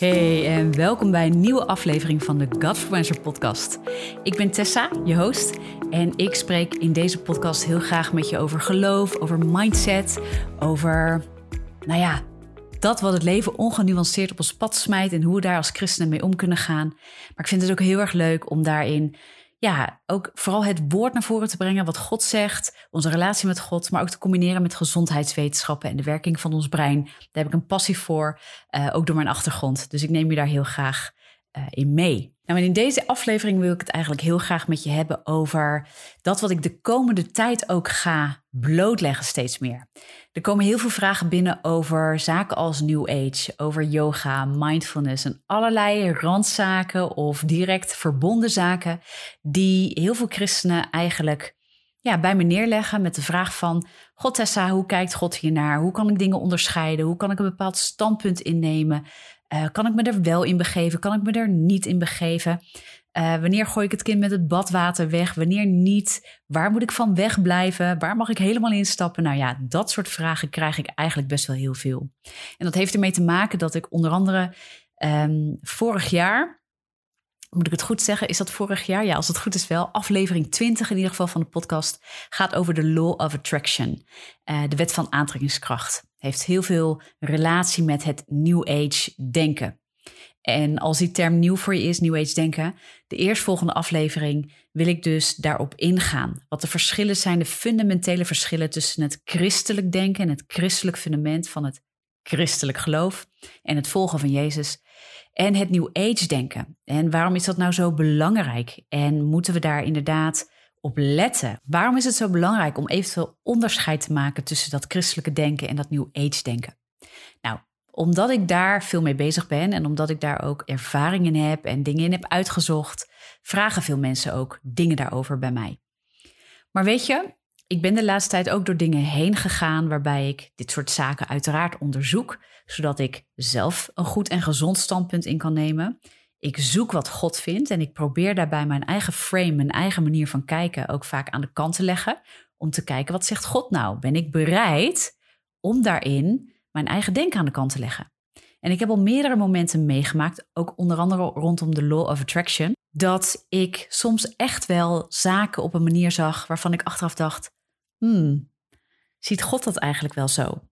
Hey en welkom bij een nieuwe aflevering van de Godfluencer podcast. Ik ben Tessa, je host, en ik spreek in deze podcast heel graag met je over geloof, over mindset, over, nou ja, dat wat het leven ongenuanceerd op ons pad smijt en hoe we daar als christenen mee om kunnen gaan. Maar ik vind het ook heel erg leuk om daarin ja, ook vooral het woord naar voren te brengen, wat God zegt, onze relatie met God, maar ook te combineren met gezondheidswetenschappen en de werking van ons brein. Daar heb ik een passie voor, uh, ook door mijn achtergrond. Dus ik neem je daar heel graag uh, in mee. Nou, in deze aflevering wil ik het eigenlijk heel graag met je hebben over dat wat ik de komende tijd ook ga blootleggen steeds meer. Er komen heel veel vragen binnen over zaken als New Age, over yoga, mindfulness en allerlei randzaken of direct verbonden zaken die heel veel christenen eigenlijk ja, bij me neerleggen met de vraag van... God Tessa, hoe kijkt God hiernaar? Hoe kan ik dingen onderscheiden? Hoe kan ik een bepaald standpunt innemen? Uh, kan ik me er wel in begeven? Kan ik me er niet in begeven? Uh, wanneer gooi ik het kind met het badwater weg? Wanneer niet? Waar moet ik van wegblijven? Waar mag ik helemaal instappen? Nou ja, dat soort vragen krijg ik eigenlijk best wel heel veel. En dat heeft ermee te maken dat ik onder andere um, vorig jaar, moet ik het goed zeggen? Is dat vorig jaar? Ja, als het goed is wel. Aflevering 20 in ieder geval van de podcast gaat over de Law of Attraction, uh, de wet van aantrekkingskracht heeft heel veel relatie met het New Age denken. En als die term nieuw voor je is, New Age denken, de eerstvolgende aflevering wil ik dus daarop ingaan. Wat de verschillen zijn, de fundamentele verschillen tussen het christelijk denken en het christelijk fundament van het christelijk geloof en het volgen van Jezus. En het New Age denken. En waarom is dat nou zo belangrijk? En moeten we daar inderdaad op letten? Waarom is het zo belangrijk om eventueel onderscheid te maken tussen dat christelijke denken en dat New Age denken? Nou, omdat ik daar veel mee bezig ben en omdat ik daar ook ervaring in heb en dingen in heb uitgezocht, vragen veel mensen ook dingen daarover bij mij. Maar weet je, ik ben de laatste tijd ook door dingen heen gegaan waarbij ik dit soort zaken uiteraard onderzoek, zodat ik zelf een goed en gezond standpunt in kan nemen. Ik zoek wat God vindt en ik probeer daarbij mijn eigen frame, mijn eigen manier van kijken ook vaak aan de kant te leggen. Om te kijken, wat zegt God nou? Ben ik bereid om daarin mijn eigen denken aan de kant te leggen? En ik heb al meerdere momenten meegemaakt, ook onder andere rondom de Law of Attraction, dat ik soms echt wel zaken op een manier zag waarvan ik achteraf dacht: hmm, ziet God dat eigenlijk wel zo?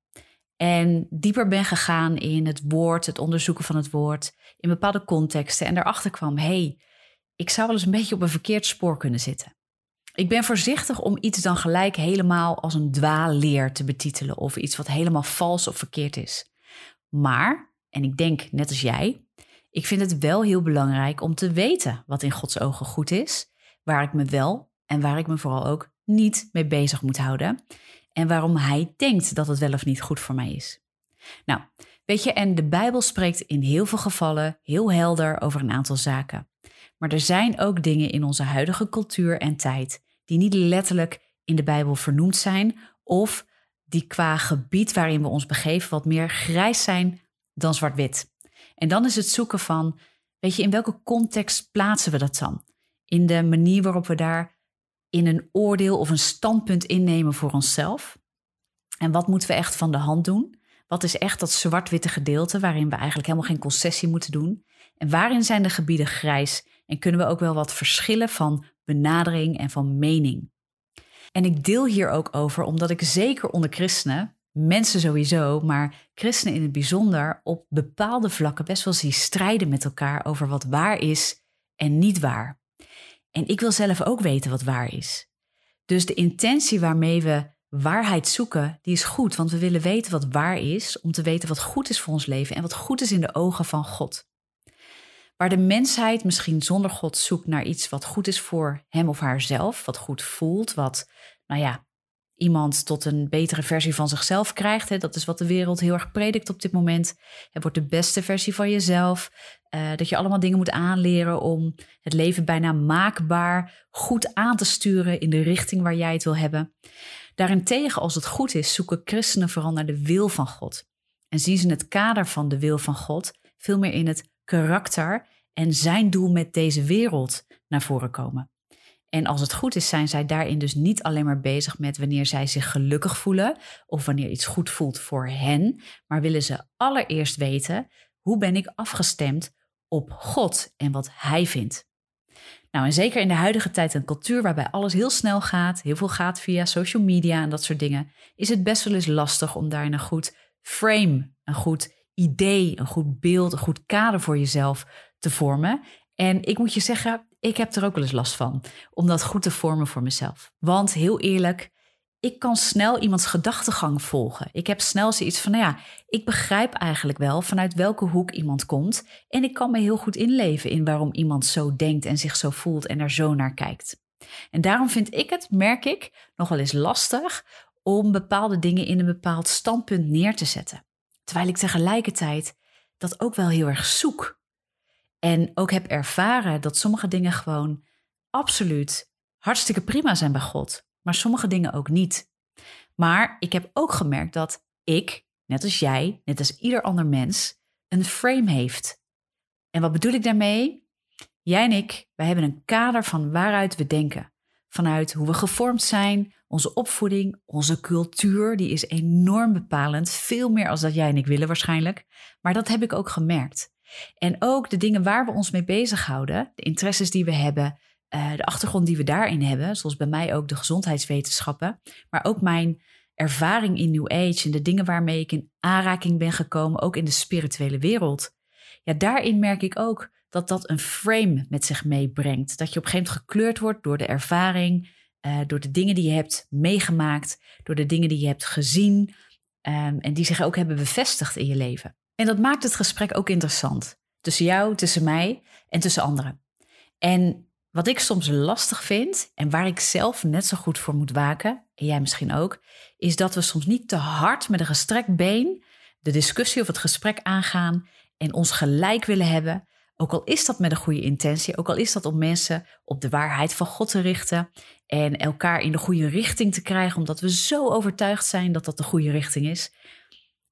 En dieper ben gegaan in het woord, het onderzoeken van het woord, in bepaalde contexten. En daarachter kwam, hey, ik zou wel eens een beetje op een verkeerd spoor kunnen zitten. Ik ben voorzichtig om iets dan gelijk helemaal als een dwaalleer te betitelen of iets wat helemaal vals of verkeerd is. Maar, en ik denk net als jij, ik vind het wel heel belangrijk om te weten wat in Gods ogen goed is, waar ik me wel en waar ik me vooral ook niet mee bezig moet houden en waarom hij denkt dat het wel of niet goed voor mij is. Nou, weet je, en de Bijbel spreekt in heel veel gevallen heel helder over een aantal zaken. Maar er zijn ook dingen in onze huidige cultuur en tijd die niet letterlijk in de Bijbel vernoemd zijn of die qua gebied waarin we ons begeven wat meer grijs zijn dan zwart-wit. En dan is het zoeken van, weet je, in welke context plaatsen we dat dan? In de manier waarop we daar in een oordeel of een standpunt innemen voor onszelf. En wat moeten we echt van de hand doen? Wat is echt dat zwart-witte gedeelte waarin we eigenlijk helemaal geen concessie moeten doen? En waarin zijn de gebieden grijs en kunnen we ook wel wat verschillen van benadering en van mening? En ik deel hier ook over omdat ik zeker onder christenen, mensen sowieso, maar christenen in het bijzonder, op bepaalde vlakken best wel zie strijden met elkaar over wat waar is en niet waar. En ik wil zelf ook weten wat waar is. Dus de intentie waarmee we waarheid zoeken, die is goed, want we willen weten wat waar is, om te weten wat goed is voor ons leven en wat goed is in de ogen van God. Waar de mensheid misschien zonder God zoekt naar iets wat goed is voor hem of haarzelf, wat goed voelt, wat, nou ja, iemand tot een betere versie van zichzelf krijgt. Hè. Dat is wat de wereld heel erg predikt op dit moment. Het wordt de beste versie van jezelf. Uh, dat je allemaal dingen moet aanleren om het leven bijna maakbaar goed aan te sturen in de richting waar jij het wil hebben. Daarentegen, als het goed is, zoeken christenen vooral naar de wil van God. En zien ze het kader van de wil van God veel meer in het karakter en zijn doel met deze wereld naar voren komen. En als het goed is, zijn zij daarin dus niet alleen maar bezig met wanneer zij zich gelukkig voelen of wanneer iets goed voelt voor hen, maar willen ze allereerst weten Hoe ben ik afgestemd op God en wat Hij vindt? Nou, en zeker in de huidige tijd en cultuur waarbij alles heel snel gaat, heel veel gaat via social media en dat soort dingen, is het best wel eens lastig om daarin een goed frame, een goed idee, een goed beeld, een goed kader voor jezelf te vormen. En ik moet je zeggen, ik heb er ook wel eens last van om dat goed te vormen voor mezelf. Want heel eerlijk, ik kan snel iemands gedachtegang volgen. Ik heb snel zoiets van, nou ja, ik begrijp eigenlijk wel vanuit welke hoek iemand komt. En ik kan me heel goed inleven in waarom iemand zo denkt en zich zo voelt en er zo naar kijkt. En daarom vind ik het, merk ik, nog wel eens lastig om bepaalde dingen in een bepaald standpunt neer te zetten. Terwijl ik tegelijkertijd dat ook wel heel erg zoek. En ook heb ervaren dat sommige dingen gewoon absoluut hartstikke prima zijn bij God maar sommige dingen ook niet. Maar ik heb ook gemerkt dat ik, net als jij, net als ieder ander mens, een frame heeft. En wat bedoel ik daarmee? Jij en ik, wij hebben een kader van waaruit we denken. Vanuit hoe we gevormd zijn, onze opvoeding, onze cultuur, die is enorm bepalend. Veel meer als dat jij en ik willen waarschijnlijk. Maar dat heb ik ook gemerkt. En ook de dingen waar we ons mee bezighouden, de interesses die we hebben, uh, de achtergrond die we daarin hebben, zoals bij mij ook de gezondheidswetenschappen, maar ook mijn ervaring in New Age en de dingen waarmee ik in aanraking ben gekomen, ook in de spirituele wereld. Ja, daarin merk ik ook dat dat een frame met zich meebrengt. Dat je op een gegeven moment gekleurd wordt door de ervaring, uh, door de dingen die je hebt meegemaakt, door de dingen die je hebt gezien um, en die zich ook hebben bevestigd in je leven. En dat maakt het gesprek ook interessant. Tussen jou, tussen mij en tussen anderen. En wat ik soms lastig vind en waar ik zelf net zo goed voor moet waken, en jij misschien ook, is dat we soms niet te hard met een gestrekt been de discussie of het gesprek aangaan en ons gelijk willen hebben. Ook al is dat met een goede intentie, ook al is dat om mensen op de waarheid van God te richten en elkaar in de goede richting te krijgen, omdat we zo overtuigd zijn dat dat de goede richting is.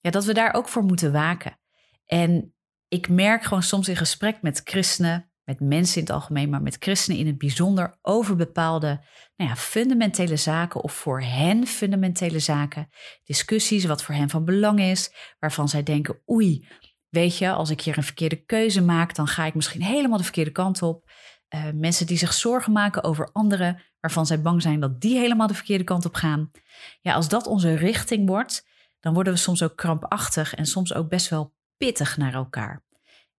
Ja, dat we daar ook voor moeten waken. En ik merk gewoon soms in gesprek met christenen, met mensen in het algemeen, maar met christenen in het bijzonder, over bepaalde nou ja, fundamentele zaken of voor hen fundamentele zaken. Discussies, wat voor hen van belang is, waarvan zij denken, oei, weet je, als ik hier een verkeerde keuze maak, dan ga ik misschien helemaal de verkeerde kant op. Uh, mensen die zich zorgen maken over anderen, waarvan zij bang zijn dat die helemaal de verkeerde kant op gaan. Ja, als dat onze richting wordt, dan worden we soms ook krampachtig en soms ook best wel pittig naar elkaar.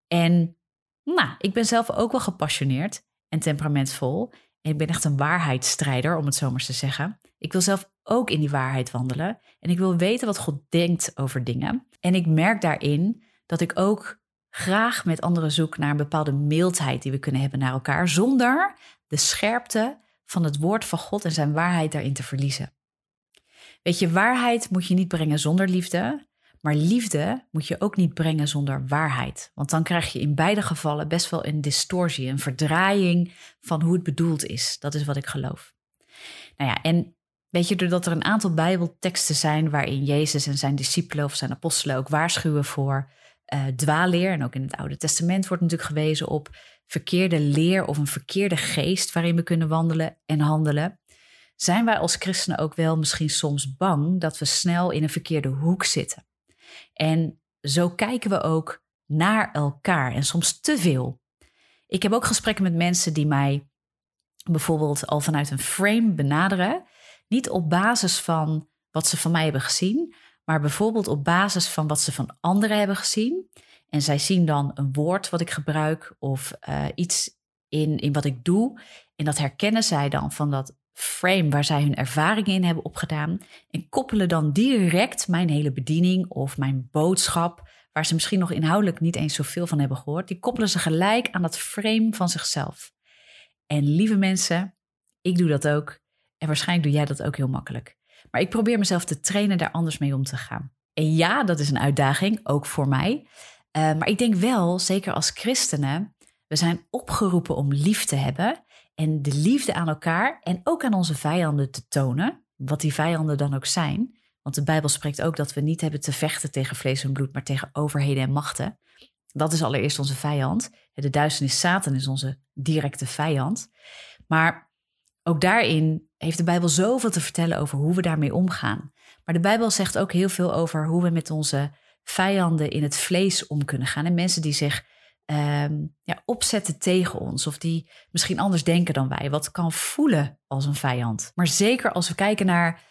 En nou, ik ben zelf ook wel gepassioneerd en temperamentvol. En ik ben echt een waarheidsstrijder, om het zo maar te zeggen. Ik wil zelf ook in die waarheid wandelen. En ik wil weten wat God denkt over dingen. En ik merk daarin dat ik ook graag met anderen zoek naar een bepaalde mildheid die we kunnen hebben naar elkaar, zonder de scherpte van het woord van God en zijn waarheid daarin te verliezen. Weet je, waarheid moet je niet brengen zonder liefde. Maar liefde moet je ook niet brengen zonder waarheid. Want dan krijg je in beide gevallen best wel een distortie, een verdraaiing van hoe het bedoeld is. Dat is wat ik geloof. Nou ja, en weet je, doordat er een aantal Bijbelteksten zijn waarin Jezus en zijn discipelen of zijn apostelen ook waarschuwen voor uh. En ook in het Oude Testament wordt natuurlijk gewezen op verkeerde leer of een verkeerde geest waarin we kunnen wandelen en handelen. Zijn wij als christenen ook wel misschien soms bang dat we snel in een verkeerde hoek zitten? En zo kijken we ook naar elkaar en soms te veel. Ik heb ook gesprekken met mensen die mij bijvoorbeeld al vanuit een frame benaderen. Niet op basis van wat ze van mij hebben gezien, maar bijvoorbeeld op basis van wat ze van anderen hebben gezien. En zij zien dan een woord wat ik gebruik of uh, iets in, in wat ik doe. En dat herkennen zij dan van dat frame waar zij hun ervaringen in hebben opgedaan en koppelen dan direct mijn hele bediening of mijn boodschap, waar ze misschien nog inhoudelijk niet eens zoveel van hebben gehoord, die koppelen ze gelijk aan dat frame van zichzelf. En lieve mensen, ik doe dat ook en waarschijnlijk doe jij dat ook heel makkelijk. Maar ik probeer mezelf te trainen daar anders mee om te gaan. En ja, dat is een uitdaging, ook voor mij. Uh, maar ik denk wel, zeker als christenen, we zijn opgeroepen om lief te hebben en de liefde aan elkaar en ook aan onze vijanden te tonen, wat die vijanden dan ook zijn. Want de Bijbel spreekt ook dat we niet hebben te vechten tegen vlees en bloed, maar tegen overheden en machten. Dat is allereerst onze vijand. De duisternis Satan is onze directe vijand. Maar ook daarin heeft de Bijbel zoveel te vertellen over hoe we daarmee omgaan. Maar de Bijbel zegt ook heel veel over hoe we met onze vijanden in het vlees om kunnen gaan. En mensen die zich ehm, ja, opzetten tegen ons. Of die misschien anders denken dan wij. Wat kan voelen als een vijand. Maar zeker als we kijken naar,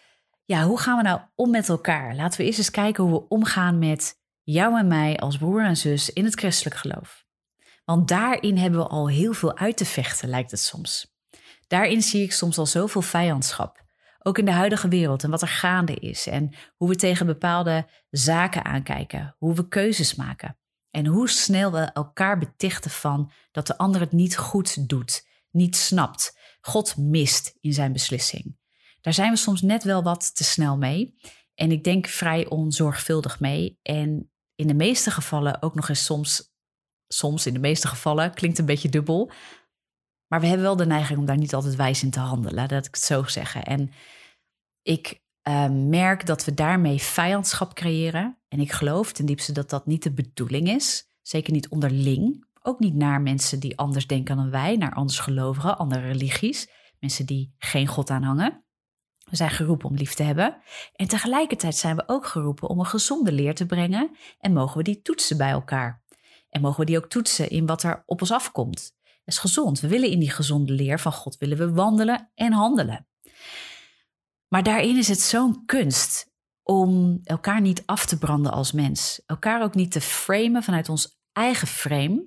ja, hoe gaan we nou om met elkaar? Laten we eerst eens kijken hoe we omgaan met jou en mij als broer en zus in het christelijk geloof. Want daarin hebben we al heel veel uit te vechten, lijkt het soms. Daarin zie ik soms al zoveel vijandschap. Ook in de huidige wereld en wat er gaande is. En hoe we tegen bepaalde zaken aankijken. Hoe we keuzes maken. En hoe snel we elkaar betichten van dat de ander het niet goed doet, niet snapt, God mist in zijn beslissing. Daar zijn we soms net wel wat te snel mee. En ik denk vrij onzorgvuldig mee. En in de meeste gevallen ook nog eens soms, soms in de meeste gevallen, klinkt een beetje dubbel. Maar we hebben wel de neiging om daar niet altijd wijs in te handelen, dat ik het zo zeggen. En ik uh, merk dat we daarmee vijandschap creëren. En ik geloof ten diepste dat dat niet de bedoeling is. Zeker niet onderling. Ook niet naar mensen die anders denken dan wij, naar anders gelovigen, andere religies. Mensen die geen God aanhangen. We zijn geroepen om lief te hebben. En tegelijkertijd zijn we ook geroepen om een gezonde leer te brengen. En mogen we die toetsen bij elkaar. En mogen we die ook toetsen in wat er op ons afkomt. Dat is gezond. We willen in die gezonde leer van God willen we wandelen en handelen. Maar daarin is het zo'n kunst om elkaar niet af te branden als mens. Elkaar ook niet te framen vanuit ons eigen frame.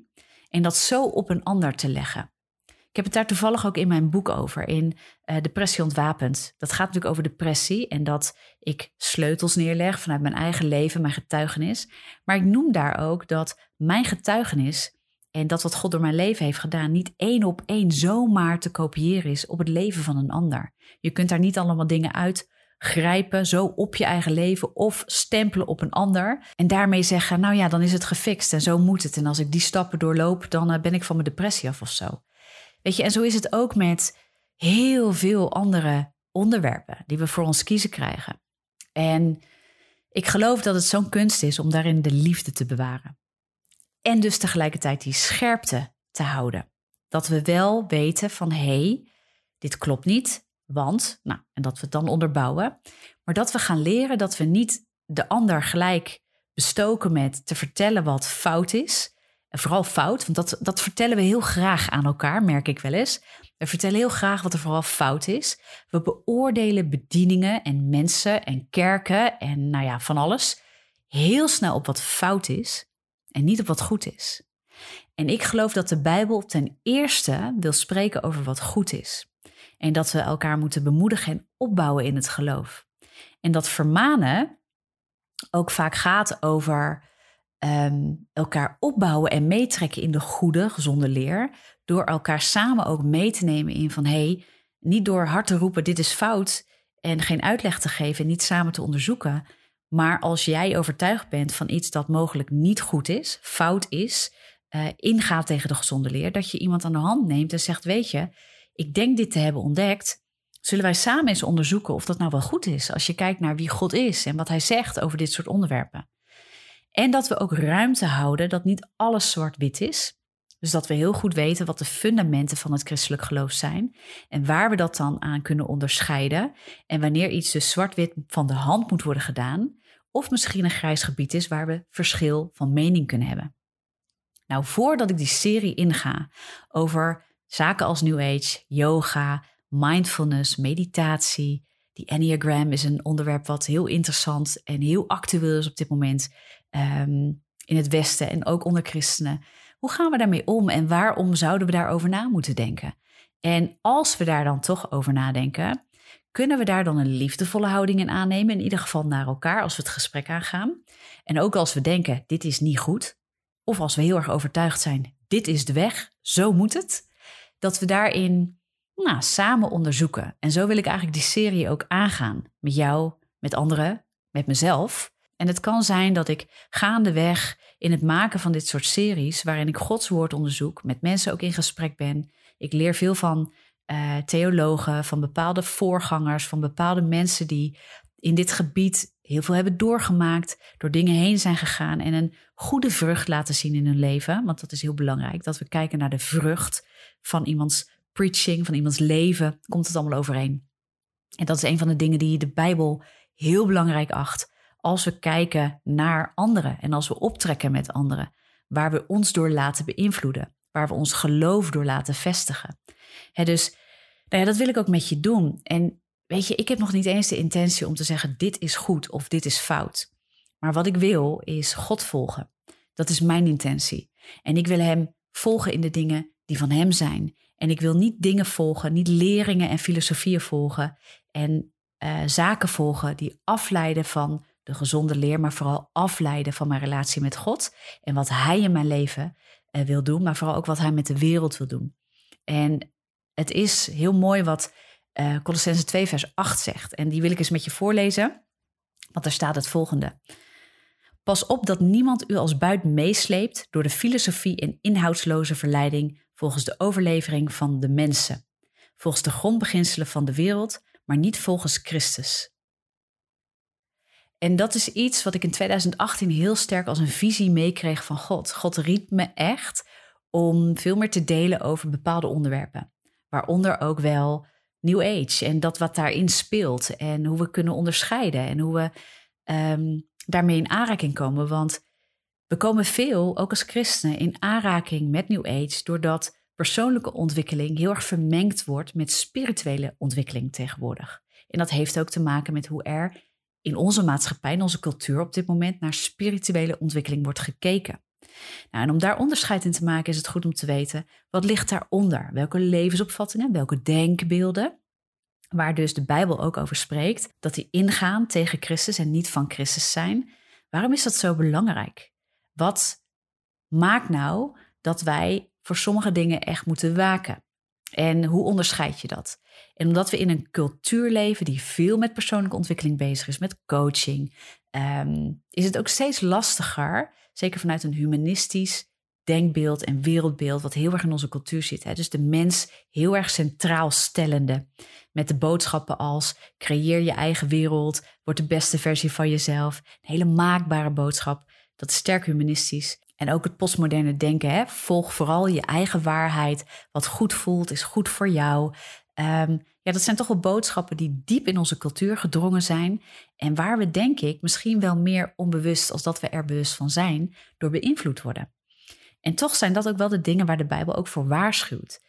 En dat zo op een ander te leggen. Ik heb het daar toevallig ook in mijn boek over, in uh, Depressie ontwapend. Dat gaat natuurlijk over depressie en dat ik sleutels neerleg vanuit mijn eigen leven, mijn getuigenis. Maar ik noem daar ook dat mijn getuigenis en dat wat God door mijn leven heeft gedaan, niet één op één zomaar te kopiëren is op het leven van een ander. Je kunt daar niet allemaal dingen uit grijpen, zo op je eigen leven of stempelen op een ander. En daarmee zeggen, nou ja, dan is het gefixt en zo moet het. En als ik die stappen doorloop, dan uh, ben ik van mijn depressie af of zo. Weet je, en zo is het ook met heel veel andere onderwerpen die we voor ons kiezen krijgen. En ik geloof dat het zo'n kunst is om daarin de liefde te bewaren. En dus tegelijkertijd die scherpte te houden. Dat we wel weten van hé, hey, dit klopt niet, want, nou, en dat we het dan onderbouwen. Maar dat we gaan leren dat we niet de ander gelijk bestoken met te vertellen wat fout is. En vooral fout, want dat, dat vertellen we heel graag aan elkaar, merk ik wel eens. We vertellen heel graag wat er vooral fout is. We beoordelen bedieningen en mensen en kerken en nou ja, van alles heel snel op wat fout is en niet op wat goed is. En ik geloof dat de Bijbel ten eerste wil spreken over wat goed is. En dat we elkaar moeten bemoedigen en opbouwen in het geloof. En dat vermanen ook vaak gaat over Ehm, elkaar opbouwen en meetrekken in de goede, gezonde leer. Door elkaar samen ook mee te nemen in van hé, hey, niet door hard te roepen dit is fout en geen uitleg te geven en niet samen te onderzoeken. Maar als jij overtuigd bent van iets dat mogelijk niet goed is, fout is, uh, ingaat tegen de gezonde leer, dat je iemand aan de hand neemt en zegt: Weet je, ik denk dit te hebben ontdekt. Zullen wij samen eens onderzoeken of dat nou wel goed is als je kijkt naar wie God is en wat hij zegt over dit soort onderwerpen? En dat we ook ruimte houden dat niet alles zwart-wit is. Dus dat we heel goed weten wat de fundamenten van het christelijk geloof zijn en waar we dat dan aan kunnen onderscheiden. En wanneer iets dus zwart-wit van de hand moet worden gedaan, of misschien een grijs gebied is waar we verschil van mening kunnen hebben. Nou, voordat ik die serie inga over zaken als New Age, yoga, mindfulness, meditatie, die Enneagram is een onderwerp wat heel interessant en heel actueel is op dit moment. Ehm, in het Westen en ook onder christenen. Hoe gaan we daarmee om en waarom zouden we daarover na moeten denken? En als we daar dan toch over nadenken, kunnen we daar dan een liefdevolle houding in aannemen, in ieder geval naar elkaar als we het gesprek aangaan. En ook als we denken, dit is niet goed, of als we heel erg overtuigd zijn, dit is de weg, zo moet het, dat we daarin nou, samen onderzoeken. En zo wil ik eigenlijk die serie ook aangaan, met jou, met anderen, met mezelf. En het kan zijn dat ik gaandeweg in het maken van dit soort series, waarin ik Gods woord onderzoek, met mensen ook in gesprek ben. Ik leer veel van uh, theologen, van bepaalde voorgangers, van bepaalde mensen die in dit gebied heel veel hebben doorgemaakt, door dingen heen zijn gegaan en een goede vrucht laten zien in hun leven. Want dat is heel belangrijk, dat we kijken naar de vrucht van iemands preaching, van iemands leven. Komt het allemaal overeen? En dat is een van de dingen die de Bijbel heel belangrijk acht als we kijken naar anderen en als we optrekken met anderen, waar we ons door laten beïnvloeden, waar we ons geloof door laten vestigen. dus nou ja, dat wil ik ook met je doen. En weet je, ik heb nog niet eens de intentie om te zeggen: dit is goed of dit is fout. Maar wat ik wil is God volgen. Dat is mijn intentie. En ik wil Hem volgen in de dingen die van Hem zijn. En ik wil niet dingen volgen, niet leringen en filosofieën volgen en uh, zaken volgen die afleiden van de gezonde leer, maar vooral afleiden van mijn relatie met God en wat Hij in mijn leven uh, wil doen, maar vooral ook wat Hij met de wereld wil doen. En het is heel mooi wat uh, Colossense 2 vers 8 zegt. En die wil ik eens met je voorlezen, want daar staat het volgende. Pas op dat niemand u als buit meesleept door de filosofie en inhoudsloze verleiding volgens de overlevering van de mensen, volgens de grondbeginselen van de wereld, maar niet volgens Christus. En dat is iets wat ik in 2018 heel sterk als een visie meekreeg van God. God riep me echt om veel meer te delen over bepaalde onderwerpen, waaronder ook wel New Age en dat wat daarin speelt en hoe we kunnen onderscheiden en hoe we um, daarmee in aanraking komen. Want we komen veel, ook als christenen, in aanraking met New Age, doordat persoonlijke ontwikkeling heel erg vermengd wordt met spirituele ontwikkeling tegenwoordig. En dat heeft ook te maken met hoe er in onze maatschappij, in onze cultuur op dit moment naar spirituele ontwikkeling wordt gekeken. Nou, en om daar onderscheid in te maken is het goed om te weten wat ligt daaronder. Welke levensopvattingen, welke denkbeelden, waar dus de Bijbel ook over spreekt, dat die ingaan tegen Christus en niet van Christus zijn. Waarom is dat zo belangrijk? Wat maakt nou dat wij voor sommige dingen echt moeten waken? En hoe onderscheid je dat? En omdat we in een cultuur leven die veel met persoonlijke ontwikkeling bezig is, met coaching, ehm, is het ook steeds lastiger, zeker vanuit een humanistisch denkbeeld en wereldbeeld, wat heel erg in onze cultuur zit. Hè? Dus de mens heel erg centraal stellende. Met de boodschappen als creëer je eigen wereld, word de beste versie van jezelf. Een hele maakbare boodschap. Dat is sterk humanistisch. En ook het postmoderne denken. Hè? Volg vooral je eigen waarheid. Wat goed voelt, is goed voor jou. Ehm, ja, dat zijn toch wel boodschappen die diep in onze cultuur gedrongen zijn. En waar we, denk ik, misschien wel meer onbewust als dat we er bewust van zijn, door beïnvloed worden. En toch zijn dat ook wel de dingen waar de Bijbel ook voor waarschuwt.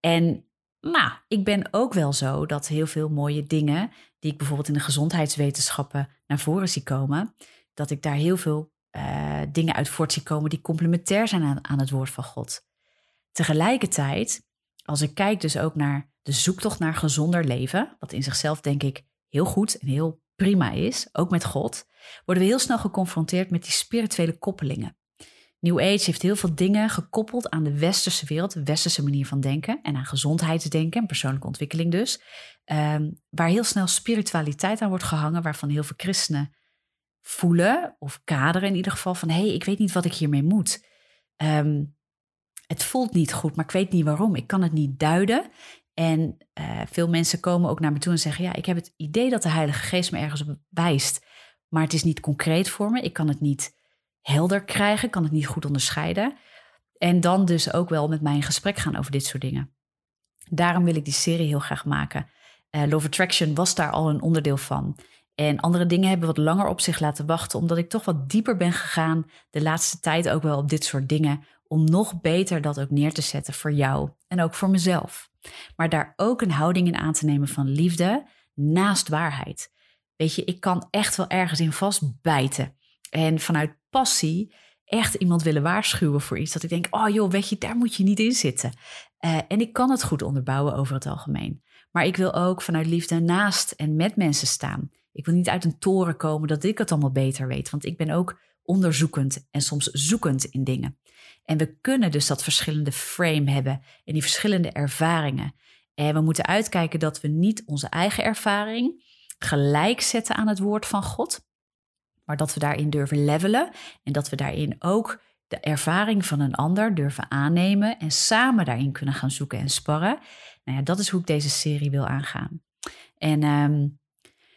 En nou, ik ben ook wel zo dat heel veel mooie dingen, die ik bijvoorbeeld in de gezondheidswetenschappen naar voren zie komen, dat ik daar heel veel uh, dingen uit voort zie komen die complementair zijn aan, aan het woord van God. Tegelijkertijd, als ik kijk dus ook naar de zoektocht naar gezonder leven, wat in zichzelf denk ik heel goed en heel prima is, ook met God, worden we heel snel geconfronteerd met die spirituele koppelingen. New Age heeft heel veel dingen gekoppeld aan de westerse wereld, de westerse manier van denken en aan gezondheidsdenken en persoonlijke ontwikkeling dus. Um, waar heel snel spiritualiteit aan wordt gehangen, waarvan heel veel christenen voelen of kaderen in ieder geval van hé, hey, ik weet niet wat ik hiermee moet. Um, het voelt niet goed, maar ik weet niet waarom. Ik kan het niet duiden. En uh, veel mensen komen ook naar me toe en zeggen: Ja, ik heb het idee dat de Heilige Geest me ergens op wijst, maar het is niet concreet voor me. Ik kan het niet helder krijgen, kan het niet goed onderscheiden. En dan dus ook wel met mij in gesprek gaan over dit soort dingen. Daarom wil ik die serie heel graag maken. Uh, Love Attraction was daar al een onderdeel van. En andere dingen hebben wat langer op zich laten wachten, omdat ik toch wat dieper ben gegaan de laatste tijd ook wel op dit soort dingen, om nog beter dat ook neer te zetten voor jou en ook voor mezelf. Maar daar ook een houding in aan te nemen van liefde naast waarheid. Weet je, ik kan echt wel ergens in vastbijten. En vanuit passie echt iemand willen waarschuwen voor iets. Dat ik denk, oh joh, weet je, daar moet je niet in zitten. Uh, en ik kan het goed onderbouwen over het algemeen. Maar ik wil ook vanuit liefde naast en met mensen staan. Ik wil niet uit een toren komen dat ik het allemaal beter weet. Want ik ben ook onderzoekend en soms zoekend in dingen. En we kunnen dus dat verschillende frame hebben en die verschillende ervaringen. En we moeten uitkijken dat we niet onze eigen ervaring gelijk zetten aan het woord van God maar dat we daarin durven levelen en dat we daarin ook de ervaring van een ander durven aannemen en samen daarin kunnen gaan zoeken en sparren. Nou ja, dat is hoe ik deze serie wil aangaan. En um,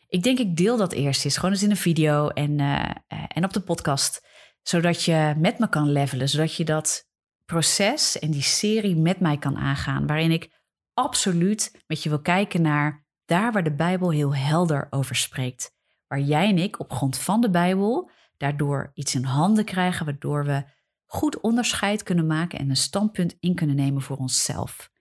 ik denk, ik deel dat eerst eens, gewoon eens in een video en, uh, en op de podcast, zodat je met me kan levelen, zodat je dat proces en die serie met mij kan aangaan, waarin ik absoluut met je wil kijken naar daar waar de Bijbel heel helder over spreekt waar jij en ik op grond van de Bijbel daardoor iets in handen krijgen, waardoor we goed onderscheid kunnen maken en een standpunt in kunnen nemen voor onszelf.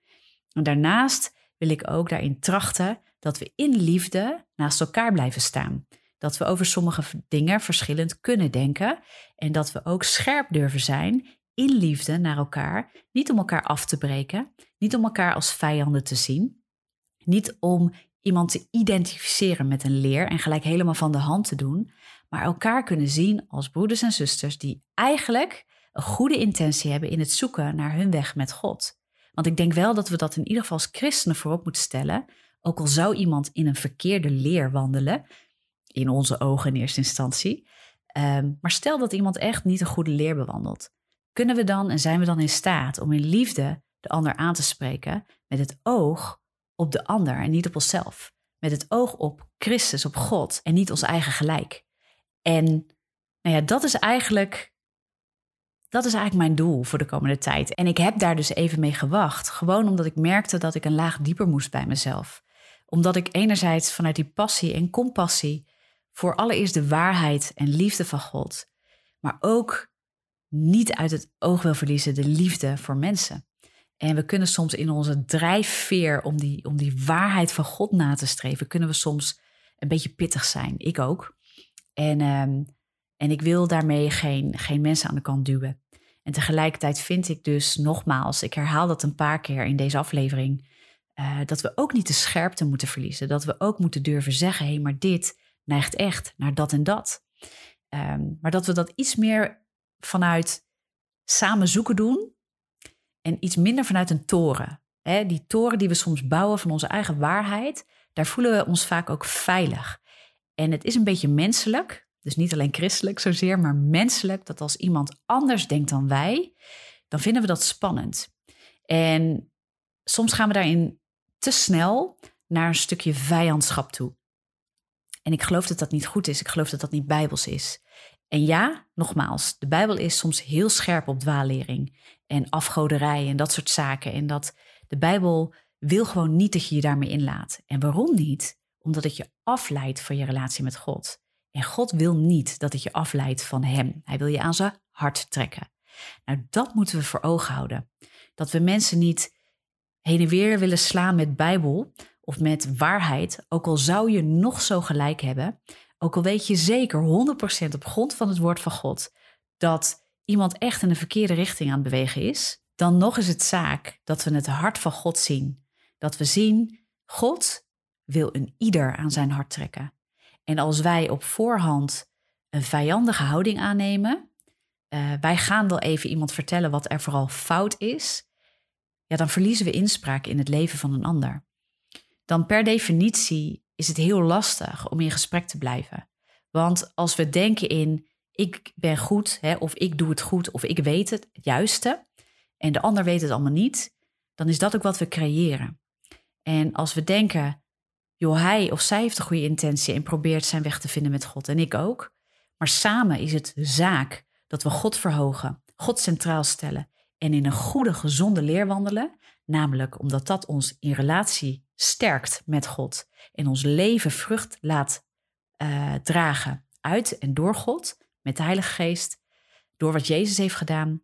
En daarnaast wil ik ook daarin trachten dat we in liefde naast elkaar blijven staan. Dat we over sommige dingen verschillend kunnen denken en dat we ook scherp durven zijn in liefde naar elkaar. Niet om elkaar af te breken, niet om elkaar als vijanden te zien, niet om iemand te identificeren met een leer en gelijk helemaal van de hand te doen, maar elkaar kunnen zien als broeders en zusters die eigenlijk een goede intentie hebben in het zoeken naar hun weg met God. Want ik denk wel dat we dat in ieder geval als christenen voorop moeten stellen, ook al zou iemand in een verkeerde leer wandelen, in onze ogen in eerste instantie. Ehm, maar stel dat iemand echt niet een goede leer bewandelt. Kunnen we dan en zijn we dan in staat om in liefde de ander aan te spreken met het oog op de ander en niet op onszelf? Met het oog op Christus, op God en niet ons eigen gelijk. En nou ja, dat is eigenlijk. Dat is eigenlijk mijn doel voor de komende tijd. En ik heb daar dus even mee gewacht. Gewoon omdat ik merkte dat ik een laag dieper moest bij mezelf. Omdat ik enerzijds vanuit die passie en compassie voor allereerst de waarheid en liefde van God, maar ook niet uit het oog wil verliezen de liefde voor mensen. En we kunnen soms in onze drijfveer om die, om die waarheid van God na te streven, kunnen we soms een beetje pittig zijn. Ik ook. En, um, en ik wil daarmee geen, geen mensen aan de kant duwen. En tegelijkertijd vind ik dus nogmaals, ik herhaal dat een paar keer in deze aflevering, uh, dat we ook niet de scherpte moeten verliezen. Dat we ook moeten durven zeggen, hé, hey, maar dit neigt echt naar dat en dat. Um, maar dat we dat iets meer vanuit samen zoeken doen en iets minder vanuit een toren. Die toren die we soms bouwen van onze eigen waarheid, daar voelen we ons vaak ook veilig. En het is een beetje menselijk, dus niet alleen christelijk zozeer, maar menselijk, dat als iemand anders denkt dan wij, dan vinden we dat spannend. En soms gaan we daarin te snel naar een stukje vijandschap toe. En ik geloof dat dat niet goed is. Ik geloof dat dat niet bijbels is. En ja, nogmaals, de Bijbel is soms heel scherp op dwaallering en afgoderij en dat soort zaken. En dat de Bijbel wil gewoon niet dat je je daarmee inlaat. En waarom niet? Omdat het je afleidt van je relatie met God. En God wil niet dat het je afleidt van Hem. Hij wil je aan zijn hart trekken. Nou, dat moeten we voor ogen houden. Dat we mensen niet heen en weer willen slaan met Bijbel of met waarheid, ook al zou je nog zo gelijk hebben, ook al weet je zeker 100% op grond van het woord van God dat iemand echt in de verkeerde richting aan het bewegen is, dan nog is het zaak dat we het hart van God zien. Dat we zien, God wil een ieder aan zijn hart trekken. En als wij op voorhand een vijandige houding aannemen, uh, wij gaan wel even iemand vertellen wat er vooral fout is, ja, dan verliezen we inspraak in het leven van een ander. Dan per definitie is het heel lastig om in gesprek te blijven. Want als we denken in ik ben goed, hè, of ik doe het goed, of ik weet het, het juiste, en de ander weet het allemaal niet, dan is dat ook wat we creëren. En als we denken, joh, hij of zij heeft een goede intentie en probeert zijn weg te vinden met God, en ik ook, maar samen is het zaak dat we God verhogen, God centraal stellen en in een goede, gezonde leer wandelen, namelijk omdat dat ons in relatie sterkt met God en ons leven vrucht laat uh, dragen uit en door God, met de Heilige Geest, door wat Jezus heeft gedaan.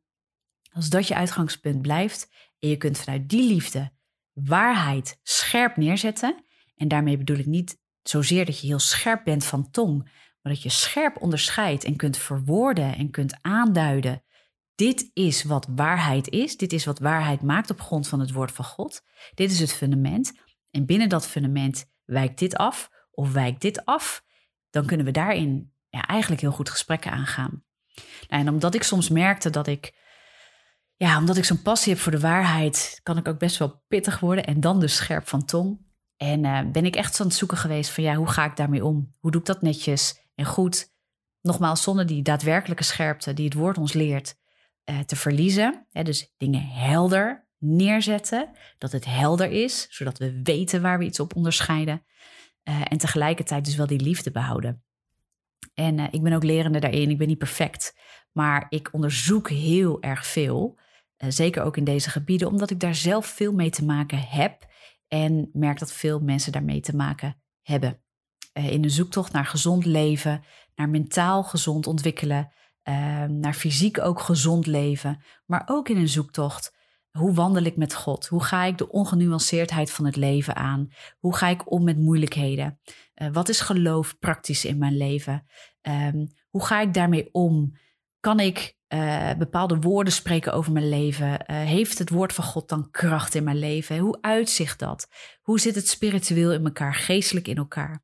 Als dat je uitgangspunt blijft en je kunt vanuit die liefde waarheid scherp neerzetten, en daarmee bedoel ik niet zozeer dat je heel scherp bent van tong, maar dat je scherp onderscheidt en kunt verwoorden en kunt aanduiden. Dit is wat waarheid is. Dit is wat waarheid maakt op grond van het woord van God. Dit is het fundament. En binnen dat fundament wijkt dit af of wijkt dit af. Dan kunnen we daarin ja, eigenlijk heel goed gesprekken aangaan. Nou, en omdat ik soms merkte dat ik, ja, omdat ik zo'n passie heb voor de waarheid, kan ik ook best wel pittig worden en dan dus scherp van tong. En uh, ben ik echt aan het zoeken geweest van ja, hoe ga ik daarmee om? Hoe doe ik dat netjes en goed? Nogmaals, zonder die daadwerkelijke scherpte die het woord ons leert uh, te verliezen. Hè, dus dingen helder neerzetten, dat het helder is, zodat we weten waar we iets op onderscheiden. Uh, en tegelijkertijd dus wel die liefde behouden. En uh, ik ben ook lerende daarin. Ik ben niet perfect, maar ik onderzoek heel erg veel. Zeker ook in deze gebieden, omdat ik daar zelf veel mee te maken heb. En merk dat veel mensen daarmee te maken hebben. in een zoektocht naar gezond leven, naar mentaal gezond ontwikkelen, uh, naar fysiek ook gezond leven, maar ook in een zoektocht. Hoe wandel ik met God? Hoe ga ik de ongenuanceerdheid van het leven aan? Hoe ga ik om met moeilijkheden? Uh, wat is geloof praktisch in mijn leven? Um, hoe ga ik daarmee om? Kan ik uh, bepaalde woorden spreken over mijn leven? Uh, heeft het woord van God dan kracht in mijn leven? Hoe uitzicht dat? Hoe zit het spiritueel in elkaar, geestelijk in elkaar?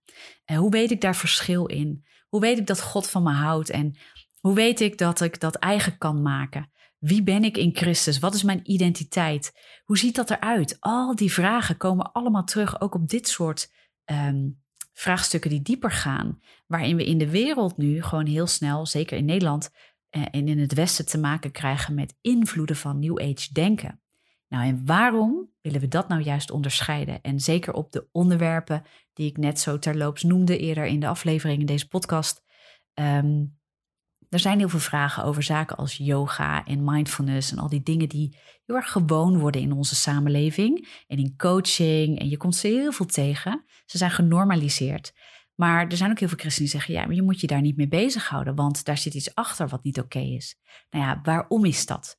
Uh, hoe weet ik daar verschil in? Hoe weet ik dat God van me houdt? En hoe weet ik dat ik dat eigen kan maken? Wie ben ik in Christus? Wat is mijn identiteit? Hoe ziet dat eruit? Al die vragen komen allemaal terug, ook op dit soort um, vraagstukken die dieper gaan. Waarin we in de wereld nu gewoon heel snel, zeker in Nederland, eh, en in het Westen te maken krijgen met invloeden van New Age denken. Nou, en waarom willen we dat nou juist onderscheiden? En zeker op de onderwerpen die ik net zo terloops noemde eerder in de aflevering in deze podcast. Um, er zijn heel veel vragen over zaken als yoga en mindfulness en al die dingen die heel erg gewoon worden in onze samenleving en in coaching. En je komt ze heel veel tegen. Ze zijn genormaliseerd. Maar er zijn ook heel veel christenen die zeggen: ja, maar je moet je daar niet mee bezighouden, want daar zit iets achter wat niet oké is. Nou ja, waarom is dat?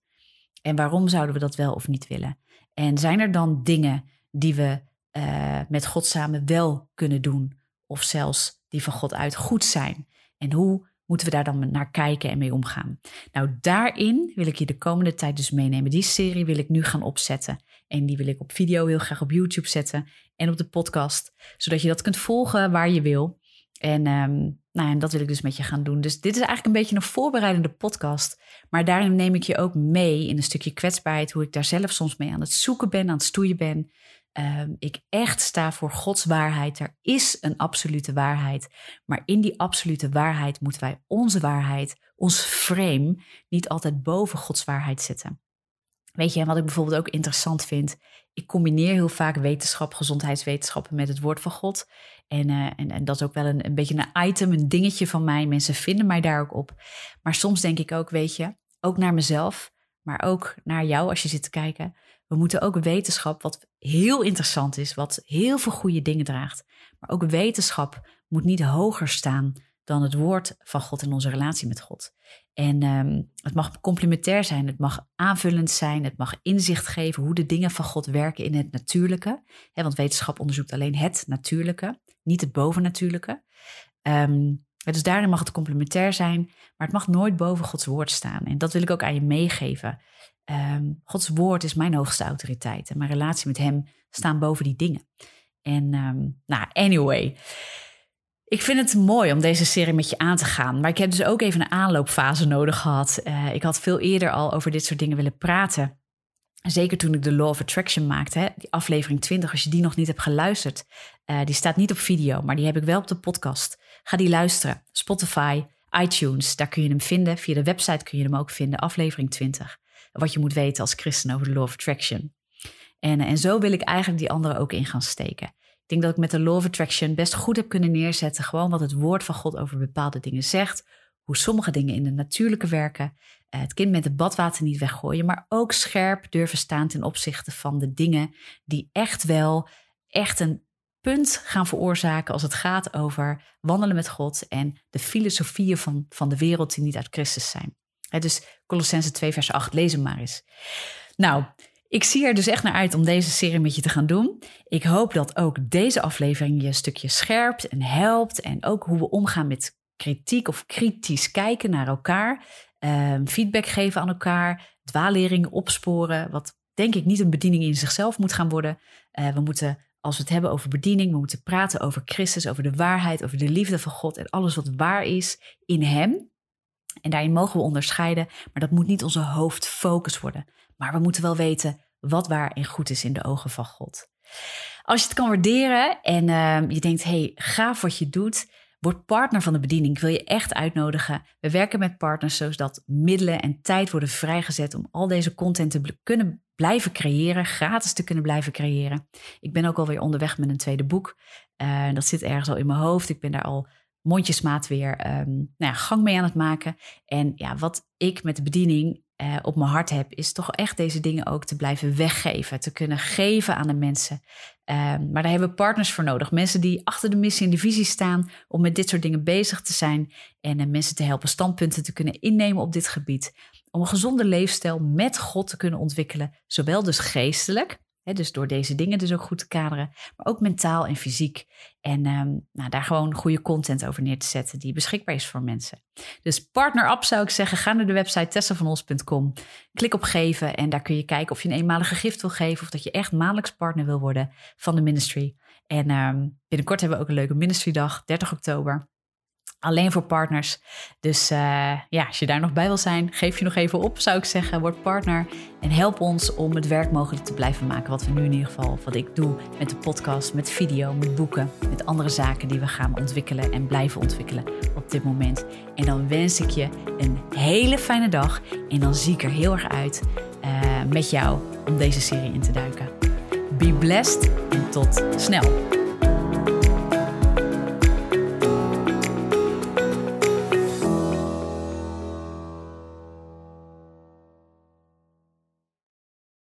En waarom zouden we dat wel of niet willen? En zijn er dan dingen die we uh, met God samen wel kunnen doen, of zelfs die van God uit goed zijn? En hoe moeten we daar dan naar kijken en mee omgaan? Nou, daarin wil ik je de komende tijd dus meenemen. Die serie wil ik nu gaan opzetten. En die wil ik op video heel graag op YouTube zetten en op de podcast, zodat je dat kunt volgen waar je wil. En, um, nou, en dat wil ik dus met je gaan doen. Dus dit is eigenlijk een beetje een voorbereidende podcast. Maar daarin neem ik je ook mee in een stukje kwetsbaarheid, hoe ik daar zelf soms mee aan het zoeken ben, aan het stoeien ben. Um, ik echt sta voor Gods waarheid. Er is een absolute waarheid. Maar in die absolute waarheid moeten wij onze waarheid, ons frame, niet altijd boven Gods waarheid zetten. Weet je, en wat ik bijvoorbeeld ook interessant vind, ik combineer heel vaak wetenschap, gezondheidswetenschappen met het woord van God. En, uh, en, en, dat is ook wel een, een beetje een item, een dingetje van mij. Mensen vinden mij daar ook op. Maar soms denk ik ook, weet je, ook naar mezelf, maar ook naar jou als je zit te kijken. We moeten ook wetenschap, wat heel interessant is, wat heel veel goede dingen draagt. Maar ook wetenschap moet niet hoger staan dan het woord van God en onze relatie met God. En um, het mag complementair zijn, het mag aanvullend zijn, het mag inzicht geven hoe de dingen van God werken in het natuurlijke. want wetenschap onderzoekt alleen het natuurlijke, niet het bovennatuurlijke. Um, dus daarin mag het complementair zijn, maar het mag nooit boven Gods woord staan. En dat wil ik ook aan je meegeven. Um, Gods woord is mijn hoogste autoriteit en mijn relatie met Hem staan boven die dingen. En nou, anyway. Ik vind het mooi om deze serie met je aan te gaan. Maar ik heb dus ook even een aanloopfase nodig gehad. Uh, ik had veel eerder al over dit soort dingen willen praten. Zeker toen ik de Law of Attraction maakte, hè, die aflevering 20, als je die nog niet hebt geluisterd. Uh, die staat niet op video, maar die heb ik wel op de podcast. Ga die luisteren. Spotify, iTunes, daar kun je hem vinden. Via de website kun je hem ook vinden, aflevering 20. Wat je moet weten als christen over de Law of Attraction. En, en zo wil ik eigenlijk die andere ook in gaan steken denk dat ik met de Law of Attraction best goed heb kunnen neerzetten. Gewoon wat het woord van God over bepaalde dingen zegt. Hoe sommige dingen in de natuurlijke werken. Uh, het kind met het badwater niet weggooien. Maar ook scherp durven staan ten opzichte van de dingen die echt wel echt een punt gaan veroorzaken als het gaat over wandelen met God en de filosofieën van, van de wereld die niet uit Christus zijn. Dus Colossense 2 vers 8, lees hem maar eens. Nou, ik zie er dus echt naar uit om deze serie met je te gaan doen. Ik hoop dat ook deze aflevering je een stukje scherpt en helpt. En ook hoe we omgaan met kritiek of kritisch kijken naar elkaar. Um, feedback geven aan elkaar. Dwaaleringen opsporen. Wat denk ik niet een bediening in zichzelf moet gaan worden. Uh, we moeten, als we het hebben over bediening, we moeten praten over Christus, over de waarheid, over de liefde van God en alles wat waar is in Hem. En daarin mogen we onderscheiden, maar dat moet niet onze hoofdfocus worden. Maar we moeten wel weten wat waar en goed is in de ogen van God. Als je het kan waarderen en uh, je denkt, hey, gaaf wat je doet, word partner van de bediening. Ik wil je echt uitnodigen. We werken met partners zodat middelen en tijd worden vrijgezet om al deze content te kunnen blijven creëren, gratis te kunnen blijven creëren. Ik ben ook alweer onderweg met een tweede boek. Uh, dat zit ergens al in mijn hoofd. Ik ben daar al mondjesmaat weer um, nou ja, gang mee aan het maken. En ja, wat ik met de bediening uh, op mijn hart heb, is toch echt deze dingen ook te blijven weggeven, te kunnen geven aan de mensen. Ehm, maar daar hebben we partners voor nodig. Mensen die achter de missie en de visie staan om met dit soort dingen bezig te zijn en uh, mensen te helpen standpunten te kunnen innemen op dit gebied. Om een gezonde leefstijl met God te kunnen ontwikkelen, zowel dus geestelijk, dus door deze dingen dus ook goed te kaderen, maar ook mentaal en fysiek. En um, nou, daar gewoon goede content over neer te zetten die beschikbaar is voor mensen. Dus partner up zou ik zeggen, ga naar de website tessavanos.com, klik op geven en daar kun je kijken of je een eenmalige gift wil geven of dat je echt maandelijks partner wil worden van de ministry. En um, binnenkort hebben we ook een leuke ministry dag, 30 oktober. Alleen voor partners. Dus uh, ja, als je daar nog bij wil zijn, geef je nog even op, zou ik zeggen. Word partner en help ons om het werk mogelijk te blijven maken. Wat we nu in ieder geval, wat ik doe met de podcast, met video, met boeken, met andere zaken die we gaan ontwikkelen en blijven ontwikkelen op dit moment. En dan wens ik je een hele fijne dag. En dan zie ik er heel erg uit uh, met jou om deze serie in te duiken. Be blessed en tot snel.